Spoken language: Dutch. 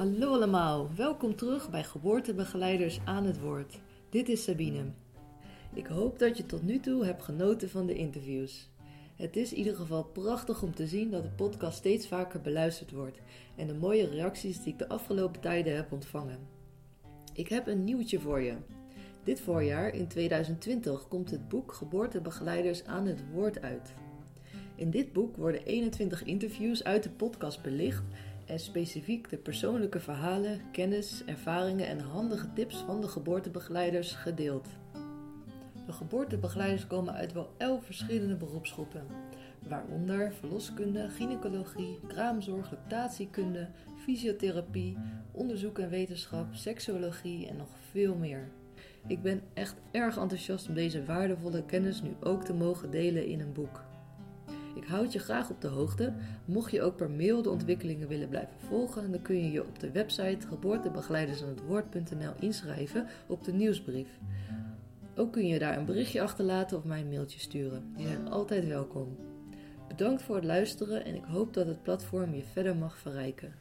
allemaal, welkom terug bij Geboortebegeleiders aan het Woord. Dit is Sabine. Ik hoop dat je tot nu toe hebt genoten van de interviews. Het is in ieder geval prachtig om te zien dat de podcast steeds vaker beluisterd wordt en de mooie reacties die ik de afgelopen tijden heb ontvangen. Ik heb een nieuwtje voor je. Dit voorjaar, in 2020, komt het boek Geboortebegeleiders aan het Woord uit. In dit boek worden 21 interviews uit de podcast belicht en specifiek de persoonlijke verhalen, kennis, ervaringen en handige tips van de geboortebegeleiders gedeeld. De geboortebegeleiders komen uit wel elf verschillende beroepsgroepen, waaronder verloskunde, gynaecologie, kraamzorg, lactatiekunde, fysiotherapie, onderzoek en wetenschap, seksuologie en nog veel meer. Ik ben echt erg enthousiast om deze waardevolle kennis nu ook te mogen delen in een boek. Ik houd je graag op de hoogte. Mocht je ook per mail de ontwikkelingen willen blijven volgen, dan kun je je op de website geboortebegeleidersanhetwoord.nl inschrijven op de nieuwsbrief. Ook kun je daar een berichtje achterlaten of mij een mailtje sturen. Die zijn altijd welkom. Bedankt voor het luisteren en ik hoop dat het platform je verder mag verrijken.